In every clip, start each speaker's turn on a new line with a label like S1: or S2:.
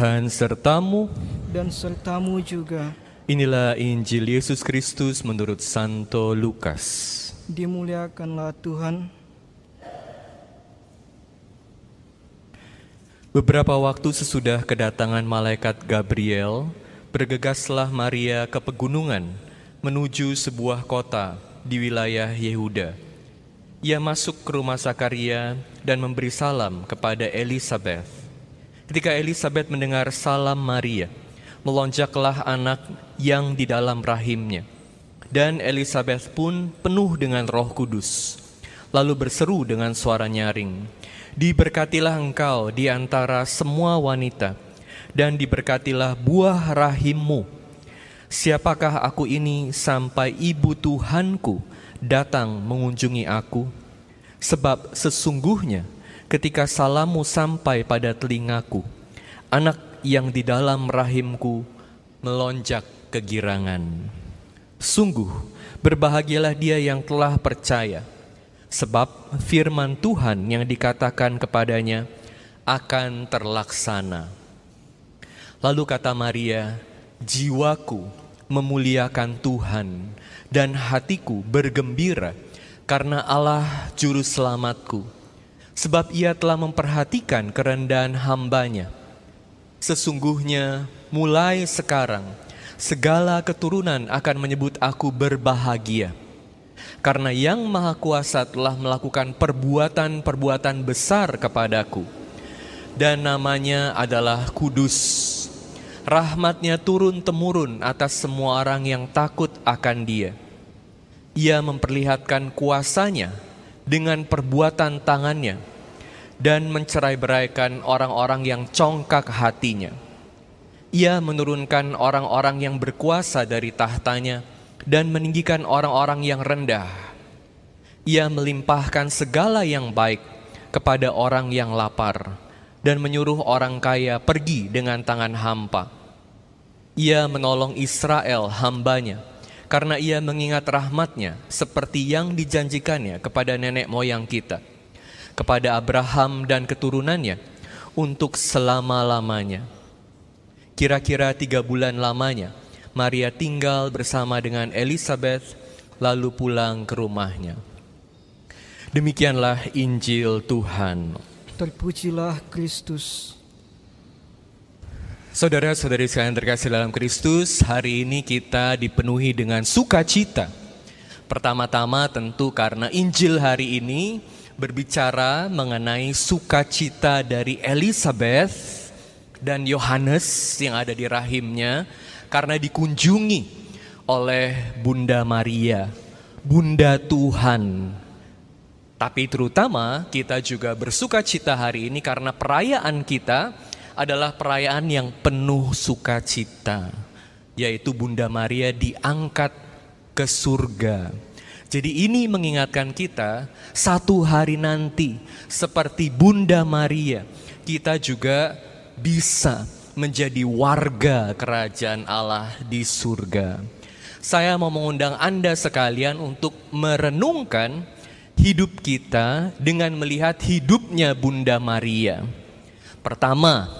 S1: Tuhan sertamu
S2: dan sertamu juga.
S1: Inilah Injil Yesus Kristus menurut Santo Lukas.
S2: Dimuliakanlah Tuhan.
S1: Beberapa waktu sesudah kedatangan malaikat Gabriel, bergegaslah Maria ke pegunungan menuju sebuah kota di wilayah Yehuda. Ia masuk ke rumah Zakaria dan memberi salam kepada Elizabeth. Ketika Elizabeth mendengar salam Maria, melonjaklah anak yang di dalam rahimnya. Dan Elizabeth pun penuh dengan roh kudus, lalu berseru dengan suara nyaring, Diberkatilah engkau di antara semua wanita, dan diberkatilah buah rahimmu. Siapakah aku ini sampai ibu Tuhanku datang mengunjungi aku? Sebab sesungguhnya ketika salammu sampai pada telingaku, anak yang di dalam rahimku melonjak kegirangan. Sungguh berbahagialah dia yang telah percaya, sebab firman Tuhan yang dikatakan kepadanya akan terlaksana. Lalu kata Maria, "Jiwaku memuliakan Tuhan, dan hatiku bergembira karena Allah Juru Selamatku, sebab Ia telah memperhatikan kerendahan hambanya. Sesungguhnya, mulai sekarang segala keturunan akan menyebut aku berbahagia." karena Yang Maha Kuasa telah melakukan perbuatan-perbuatan besar kepadaku, dan namanya adalah Kudus. Rahmatnya turun-temurun atas semua orang yang takut akan Dia. Ia memperlihatkan kuasanya dengan perbuatan tangannya dan mencerai-beraikan orang-orang yang congkak hatinya. Ia menurunkan orang-orang yang berkuasa dari tahtanya dan meninggikan orang-orang yang rendah. Ia melimpahkan segala yang baik kepada orang yang lapar dan menyuruh orang kaya pergi dengan tangan hampa. Ia menolong Israel hambanya karena ia mengingat rahmatnya seperti yang dijanjikannya kepada nenek moyang kita, kepada Abraham dan keturunannya untuk selama-lamanya. Kira-kira tiga bulan lamanya, Maria tinggal bersama dengan Elizabeth lalu pulang ke rumahnya. Demikianlah Injil Tuhan.
S2: Terpujilah Kristus.
S1: Saudara-saudari sekalian terkasih dalam Kristus, hari ini kita dipenuhi dengan sukacita. Pertama-tama tentu karena Injil hari ini berbicara mengenai sukacita dari Elizabeth dan Yohanes yang ada di rahimnya karena dikunjungi oleh Bunda Maria, Bunda Tuhan. Tapi terutama kita juga bersuka cita hari ini karena perayaan kita adalah perayaan yang penuh sukacita, yaitu Bunda Maria diangkat ke surga. Jadi ini mengingatkan kita satu hari nanti seperti Bunda Maria kita juga bisa menjadi warga kerajaan Allah di surga. Saya mau mengundang Anda sekalian untuk merenungkan hidup kita dengan melihat hidupnya Bunda Maria. Pertama,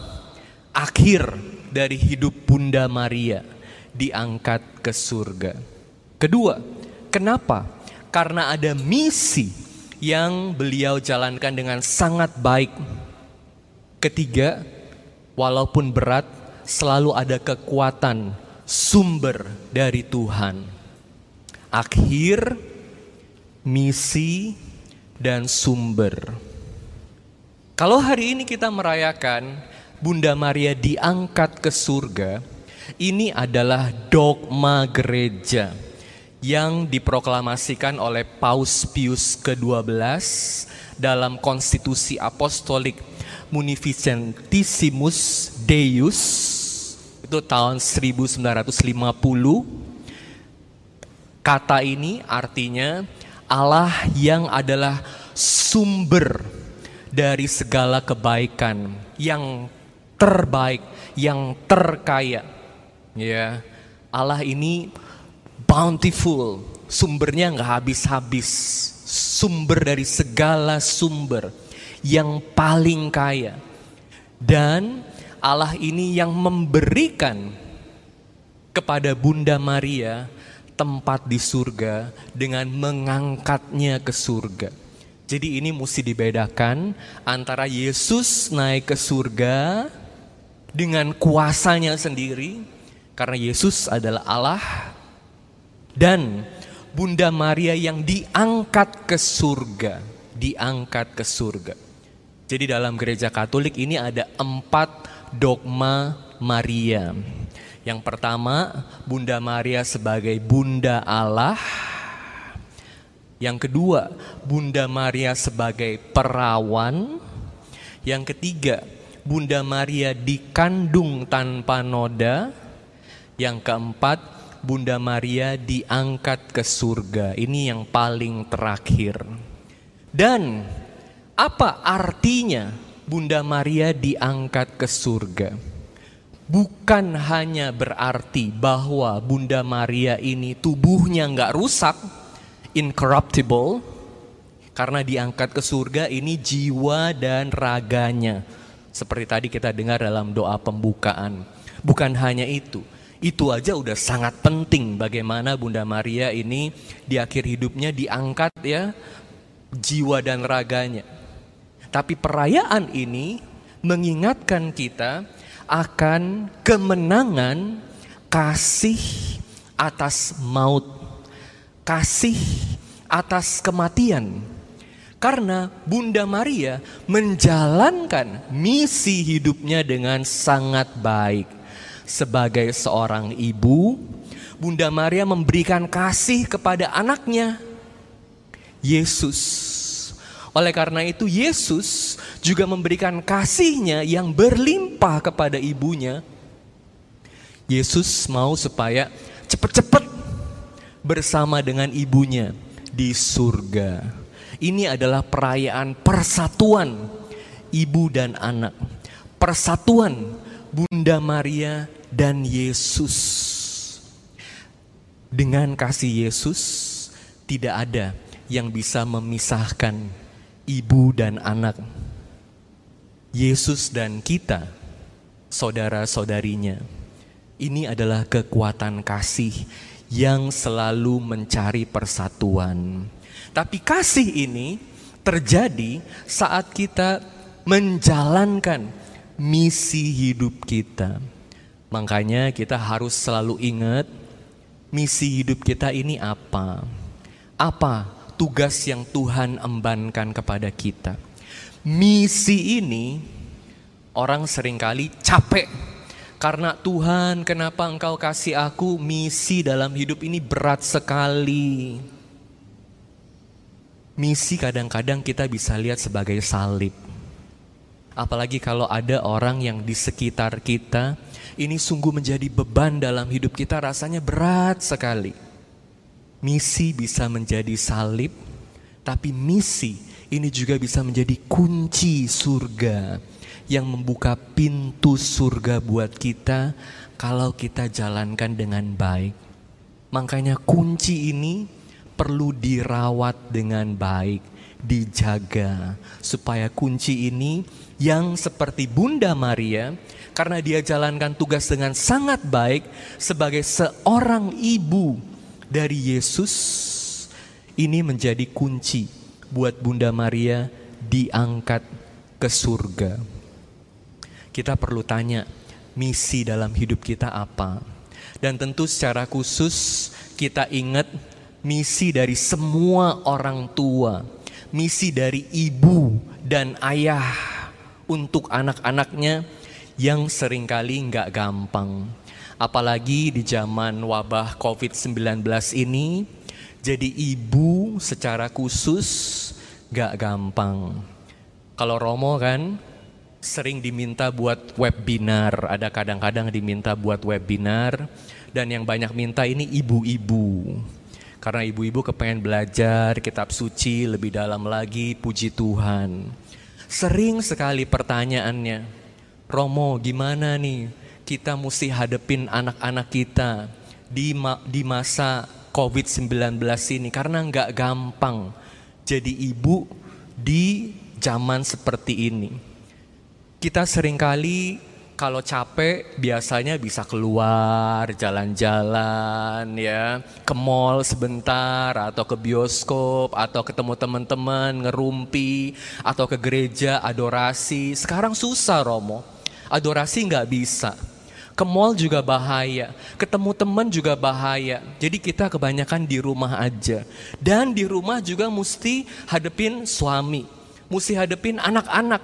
S1: akhir dari hidup Bunda Maria diangkat ke surga. Kedua, kenapa? Karena ada misi yang beliau jalankan dengan sangat baik. Ketiga, walaupun berat, selalu ada kekuatan sumber dari Tuhan. Akhir, misi, dan sumber. Kalau hari ini kita merayakan Bunda Maria diangkat ke surga, ini adalah dogma gereja yang diproklamasikan oleh Paus Pius ke-12 dalam konstitusi apostolik Munificentissimus Deus itu tahun 1950 kata ini artinya Allah yang adalah sumber dari segala kebaikan yang terbaik yang terkaya. Ya Allah ini bountiful sumbernya nggak habis-habis sumber dari segala sumber yang paling kaya. Dan Allah ini yang memberikan kepada Bunda Maria tempat di surga dengan mengangkatnya ke surga. Jadi ini mesti dibedakan antara Yesus naik ke surga dengan kuasanya sendiri karena Yesus adalah Allah dan Bunda Maria yang diangkat ke surga, diangkat ke surga. Jadi dalam gereja Katolik ini ada empat dogma Maria. Yang pertama, Bunda Maria sebagai Bunda Allah. Yang kedua, Bunda Maria sebagai perawan. Yang ketiga, Bunda Maria dikandung tanpa noda. Yang keempat, Bunda Maria diangkat ke surga. Ini yang paling terakhir. Dan apa artinya Bunda Maria diangkat ke surga? Bukan hanya berarti bahwa Bunda Maria ini tubuhnya nggak rusak, incorruptible, karena diangkat ke surga ini jiwa dan raganya. Seperti tadi kita dengar dalam doa pembukaan. Bukan hanya itu, itu aja udah sangat penting bagaimana Bunda Maria ini di akhir hidupnya diangkat ya jiwa dan raganya. Tapi perayaan ini mengingatkan kita akan kemenangan kasih atas maut, kasih atas kematian. Karena Bunda Maria menjalankan misi hidupnya dengan sangat baik. Sebagai seorang ibu, Bunda Maria memberikan kasih kepada anaknya, Yesus oleh karena itu Yesus juga memberikan kasihnya yang berlimpah kepada ibunya. Yesus mau supaya cepat-cepat bersama dengan ibunya di surga. Ini adalah perayaan persatuan ibu dan anak. Persatuan Bunda Maria dan Yesus. Dengan kasih Yesus tidak ada yang bisa memisahkan ibu dan anak, Yesus dan kita, saudara-saudarinya. Ini adalah kekuatan kasih yang selalu mencari persatuan. Tapi kasih ini terjadi saat kita menjalankan misi hidup kita. Makanya kita harus selalu ingat misi hidup kita ini apa? Apa tugas yang Tuhan embankan kepada kita. Misi ini orang sering kali capek karena Tuhan kenapa engkau kasih aku misi dalam hidup ini berat sekali. Misi kadang-kadang kita bisa lihat sebagai salib. Apalagi kalau ada orang yang di sekitar kita, ini sungguh menjadi beban dalam hidup kita rasanya berat sekali misi bisa menjadi salib, tapi misi ini juga bisa menjadi kunci surga yang membuka pintu surga buat kita kalau kita jalankan dengan baik. Makanya kunci ini perlu dirawat dengan baik, dijaga supaya kunci ini yang seperti Bunda Maria karena dia jalankan tugas dengan sangat baik sebagai seorang ibu dari Yesus ini menjadi kunci buat Bunda Maria diangkat ke surga. Kita perlu tanya, misi dalam hidup kita apa? Dan tentu secara khusus kita ingat misi dari semua orang tua, misi dari ibu dan ayah untuk anak-anaknya yang sering kali nggak gampang. Apalagi di zaman wabah COVID-19 ini, jadi ibu secara khusus gak gampang. Kalau Romo kan sering diminta buat webinar, ada kadang-kadang diminta buat webinar, dan yang banyak minta ini ibu-ibu. Karena ibu-ibu kepengen belajar kitab suci lebih dalam lagi, puji Tuhan. Sering sekali pertanyaannya, Romo gimana nih? Kita mesti hadepin anak-anak kita di, ma di masa COVID-19 ini karena nggak gampang jadi ibu di zaman seperti ini. Kita sering kali kalau capek biasanya bisa keluar jalan-jalan ya ke mall sebentar atau ke bioskop atau ketemu teman-teman ngerumpi atau ke gereja adorasi. Sekarang susah Romo adorasi nggak bisa ke mall juga bahaya ketemu teman juga bahaya jadi kita kebanyakan di rumah aja dan di rumah juga mesti hadepin suami mesti hadepin anak-anak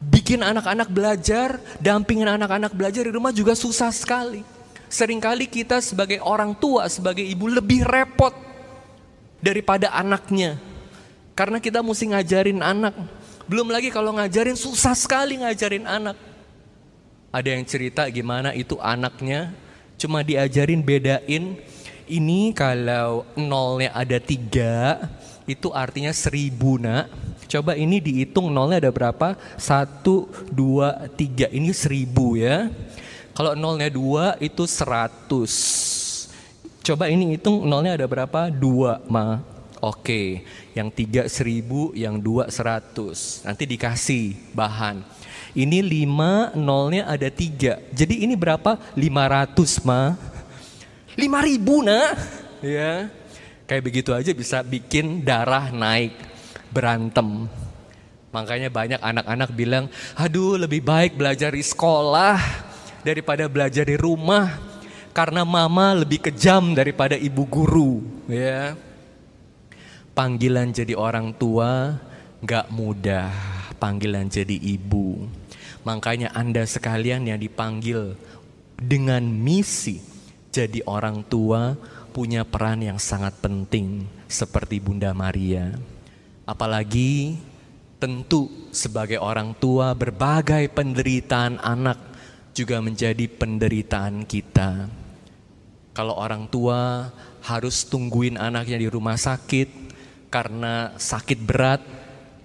S1: bikin anak-anak belajar, dampingin anak-anak belajar di rumah juga susah sekali. Seringkali kita sebagai orang tua, sebagai ibu lebih repot daripada anaknya. Karena kita mesti ngajarin anak. Belum lagi kalau ngajarin susah sekali ngajarin anak. Ada yang cerita gimana itu anaknya cuma diajarin bedain ini kalau nolnya ada tiga itu artinya seribu nak Coba ini dihitung nolnya ada berapa? Satu, dua, tiga. Ini seribu ya. Kalau nolnya dua itu seratus. Coba ini hitung nolnya ada berapa? Dua, ma. Oke, yang tiga seribu, yang dua seratus. Nanti dikasih bahan. Ini lima, nolnya ada tiga. Jadi ini berapa? Lima ratus, ma. Lima ribu, nak. Ya, kayak begitu aja bisa bikin darah naik berantem. Makanya banyak anak-anak bilang, aduh lebih baik belajar di sekolah daripada belajar di rumah. Karena mama lebih kejam daripada ibu guru. Ya. Panggilan jadi orang tua gak mudah. Panggilan jadi ibu. Makanya anda sekalian yang dipanggil dengan misi jadi orang tua punya peran yang sangat penting seperti Bunda Maria. Apalagi tentu sebagai orang tua berbagai penderitaan anak juga menjadi penderitaan kita. Kalau orang tua harus tungguin anaknya di rumah sakit karena sakit berat,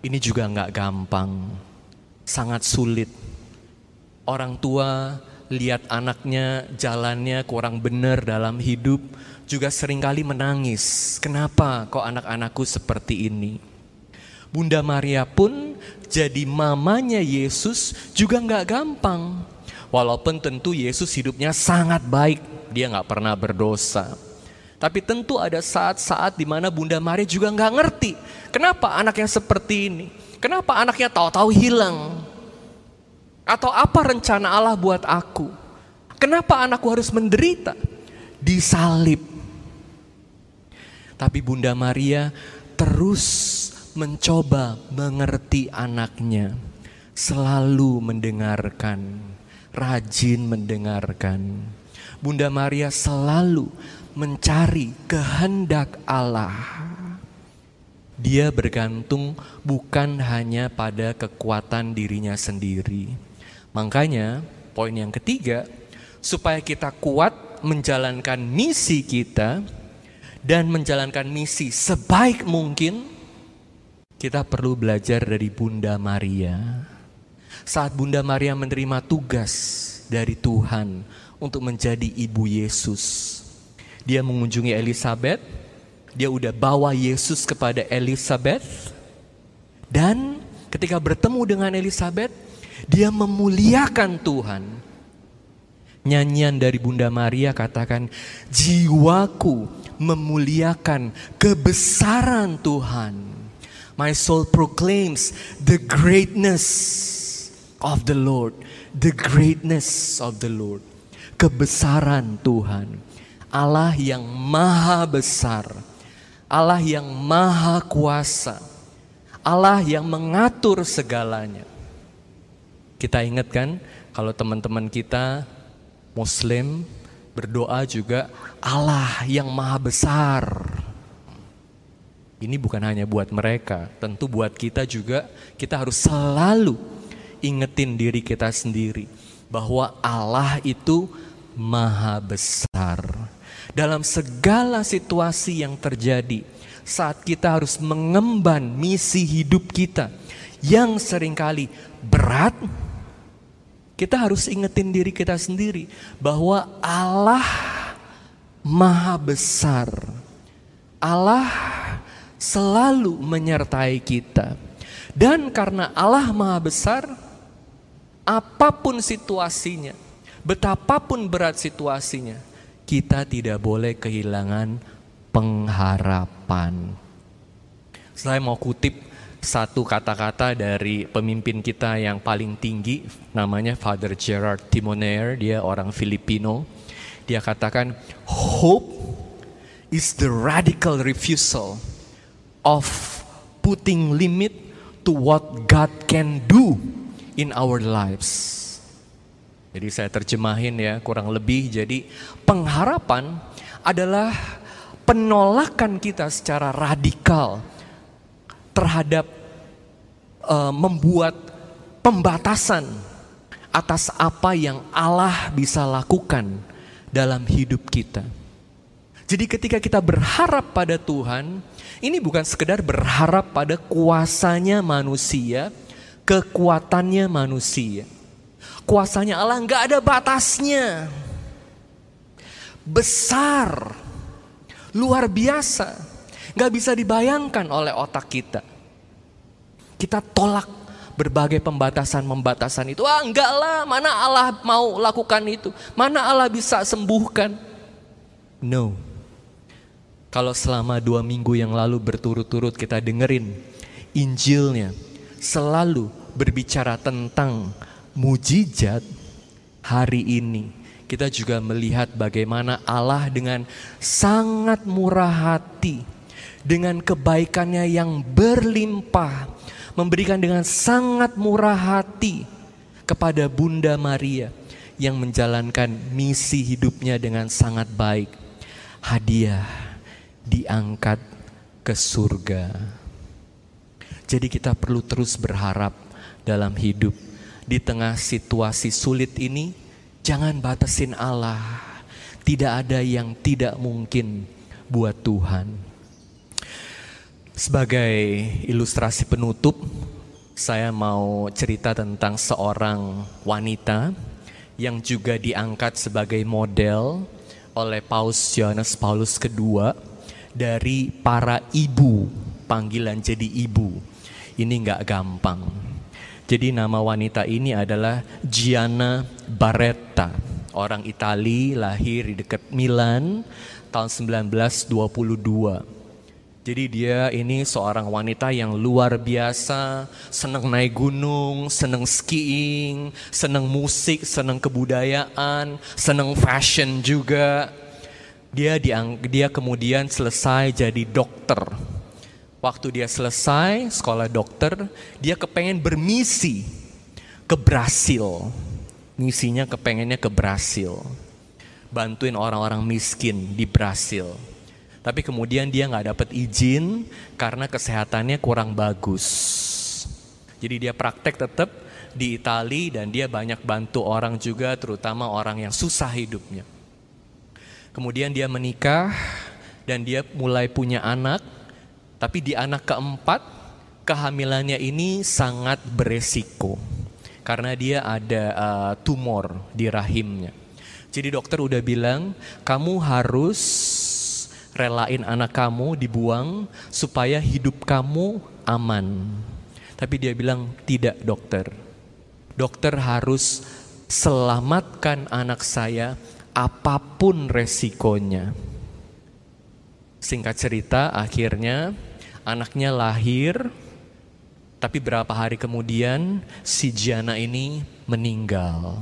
S1: ini juga nggak gampang, sangat sulit. Orang tua lihat anaknya jalannya kurang benar dalam hidup, juga sering kali menangis. Kenapa kok anak-anakku seperti ini? Bunda Maria pun jadi mamanya Yesus juga nggak gampang. Walaupun tentu Yesus hidupnya sangat baik, dia nggak pernah berdosa. Tapi tentu ada saat-saat di mana Bunda Maria juga nggak ngerti kenapa anaknya seperti ini, kenapa anaknya tahu-tahu hilang, atau apa rencana Allah buat aku, kenapa anakku harus menderita, disalib. Tapi Bunda Maria terus mencoba mengerti anaknya, selalu mendengarkan, rajin mendengarkan. Bunda Maria selalu mencari kehendak Allah. Dia bergantung bukan hanya pada kekuatan dirinya sendiri. Makanya, poin yang ketiga, supaya kita kuat menjalankan misi kita dan menjalankan misi sebaik mungkin, kita perlu belajar dari Bunda Maria. Saat Bunda Maria menerima tugas dari Tuhan untuk menjadi ibu Yesus. Dia mengunjungi Elizabeth, dia udah bawa Yesus kepada Elizabeth dan ketika bertemu dengan Elizabeth, dia memuliakan Tuhan. Nyanyian dari Bunda Maria katakan, jiwaku memuliakan kebesaran Tuhan My soul proclaims the greatness of the Lord. The greatness of the Lord. Kebesaran Tuhan. Allah yang maha besar. Allah yang maha kuasa. Allah yang mengatur segalanya. Kita ingatkan kalau teman-teman kita muslim berdoa juga Allah yang maha besar ini bukan hanya buat mereka, tentu buat kita juga kita harus selalu ingetin diri kita sendiri bahwa Allah itu maha besar. Dalam segala situasi yang terjadi, saat kita harus mengemban misi hidup kita yang sering kali berat, kita harus ingetin diri kita sendiri bahwa Allah maha besar. Allah selalu menyertai kita. Dan karena Allah Maha Besar, apa pun situasinya, betapapun berat situasinya, kita tidak boleh kehilangan pengharapan. Saya mau kutip satu kata-kata dari pemimpin kita yang paling tinggi, namanya Father Gerard Timoner, dia orang Filipino. Dia katakan, hope is the radical refusal of putting limit to what God can do in our lives. Jadi saya terjemahin ya kurang lebih jadi pengharapan adalah penolakan kita secara radikal terhadap uh, membuat pembatasan atas apa yang Allah bisa lakukan dalam hidup kita. Jadi ketika kita berharap pada Tuhan, ini bukan sekedar berharap pada kuasanya manusia, kekuatannya manusia. Kuasanya Allah nggak ada batasnya. Besar, luar biasa, nggak bisa dibayangkan oleh otak kita. Kita tolak berbagai pembatasan-pembatasan itu. Ah enggak lah, mana Allah mau lakukan itu? Mana Allah bisa sembuhkan? No. Kalau selama dua minggu yang lalu berturut-turut kita dengerin Injilnya selalu berbicara tentang mujizat hari ini. Kita juga melihat bagaimana Allah dengan sangat murah hati dengan kebaikannya yang berlimpah memberikan dengan sangat murah hati kepada Bunda Maria yang menjalankan misi hidupnya dengan sangat baik. Hadiah diangkat ke surga. Jadi kita perlu terus berharap dalam hidup di tengah situasi sulit ini, jangan batasin Allah. Tidak ada yang tidak mungkin buat Tuhan. Sebagai ilustrasi penutup, saya mau cerita tentang seorang wanita yang juga diangkat sebagai model oleh Paus Yohanes Paulus II dari para ibu, panggilan jadi ibu. Ini nggak gampang jadi nama wanita ini adalah Gianna Barretta, orang Itali lahir di dekat Milan tahun 1922. Jadi dia ini seorang wanita yang luar biasa, senang naik gunung, senang skiing, senang musik, senang kebudayaan, senang fashion juga. Dia dia kemudian selesai jadi dokter Waktu dia selesai sekolah dokter, dia kepengen bermisi ke Brasil. Misinya kepengennya ke Brasil. Bantuin orang-orang miskin di Brasil. Tapi kemudian dia nggak dapat izin karena kesehatannya kurang bagus. Jadi dia praktek tetap di Itali dan dia banyak bantu orang juga terutama orang yang susah hidupnya. Kemudian dia menikah dan dia mulai punya anak tapi di anak keempat, kehamilannya ini sangat beresiko karena dia ada uh, tumor di rahimnya. Jadi dokter udah bilang, kamu harus relain anak kamu dibuang supaya hidup kamu aman. Tapi dia bilang, tidak dokter. Dokter harus selamatkan anak saya apa pun resikonya. Singkat cerita, akhirnya anaknya lahir, tapi berapa hari kemudian si Jana ini meninggal.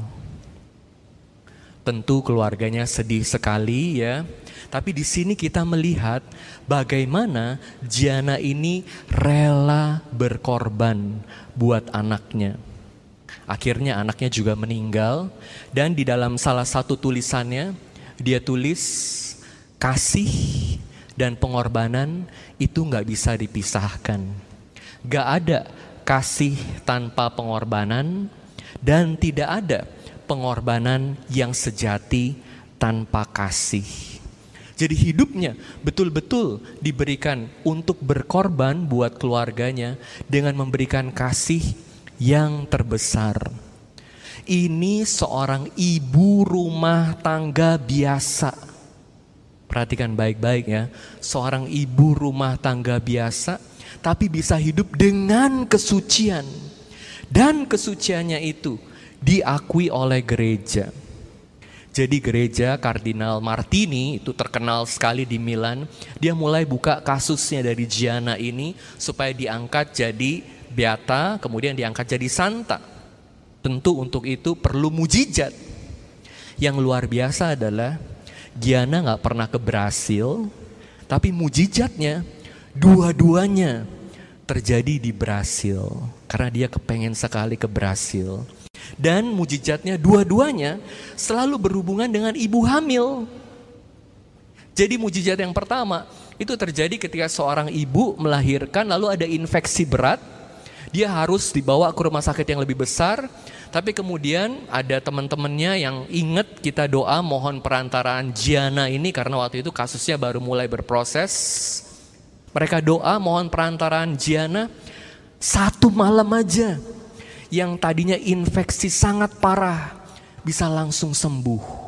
S1: Tentu keluarganya sedih sekali ya. Tapi di sini kita melihat bagaimana Jana ini rela berkorban buat anaknya. Akhirnya anaknya juga meninggal dan di dalam salah satu tulisannya dia tulis kasih dan pengorbanan itu nggak bisa dipisahkan. Gak ada kasih tanpa pengorbanan dan tidak ada pengorbanan yang sejati tanpa kasih. Jadi hidupnya betul-betul diberikan untuk berkorban buat keluarganya dengan memberikan kasih yang terbesar. Ini seorang ibu rumah tangga biasa Perhatikan baik-baik ya. Seorang ibu rumah tangga biasa tapi bisa hidup dengan kesucian. Dan kesuciannya itu diakui oleh gereja. Jadi gereja Kardinal Martini itu terkenal sekali di Milan. Dia mulai buka kasusnya dari Gianna ini supaya diangkat jadi beata, kemudian diangkat jadi santa. Tentu untuk itu perlu mujizat. Yang luar biasa adalah Gianna nggak pernah ke Brasil, tapi mujizatnya dua-duanya terjadi di Brasil karena dia kepengen sekali ke Brasil. Dan mujizatnya dua-duanya selalu berhubungan dengan ibu hamil. Jadi mujizat yang pertama itu terjadi ketika seorang ibu melahirkan lalu ada infeksi berat. Dia harus dibawa ke rumah sakit yang lebih besar. Tapi kemudian ada teman-temannya yang ingat kita doa mohon perantaraan Jiana ini karena waktu itu kasusnya baru mulai berproses. Mereka doa mohon perantaraan Jiana satu malam aja yang tadinya infeksi sangat parah bisa langsung sembuh.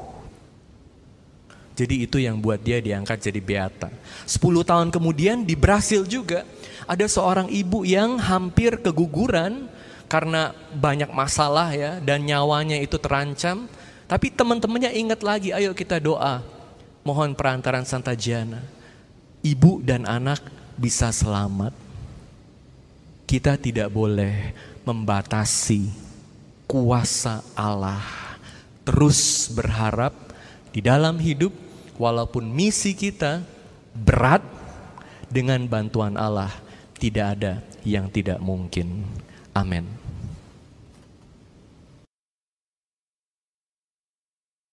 S1: Jadi itu yang buat dia diangkat jadi beata. Sepuluh tahun kemudian di Brasil juga ada seorang ibu yang hampir keguguran karena banyak masalah ya dan nyawanya itu terancam. Tapi teman-temannya ingat lagi, ayo kita doa. Mohon perantaran Santa Jana. Ibu dan anak bisa selamat. Kita tidak boleh membatasi kuasa Allah. Terus berharap di dalam hidup walaupun misi kita berat dengan bantuan Allah tidak ada yang tidak mungkin. Amin.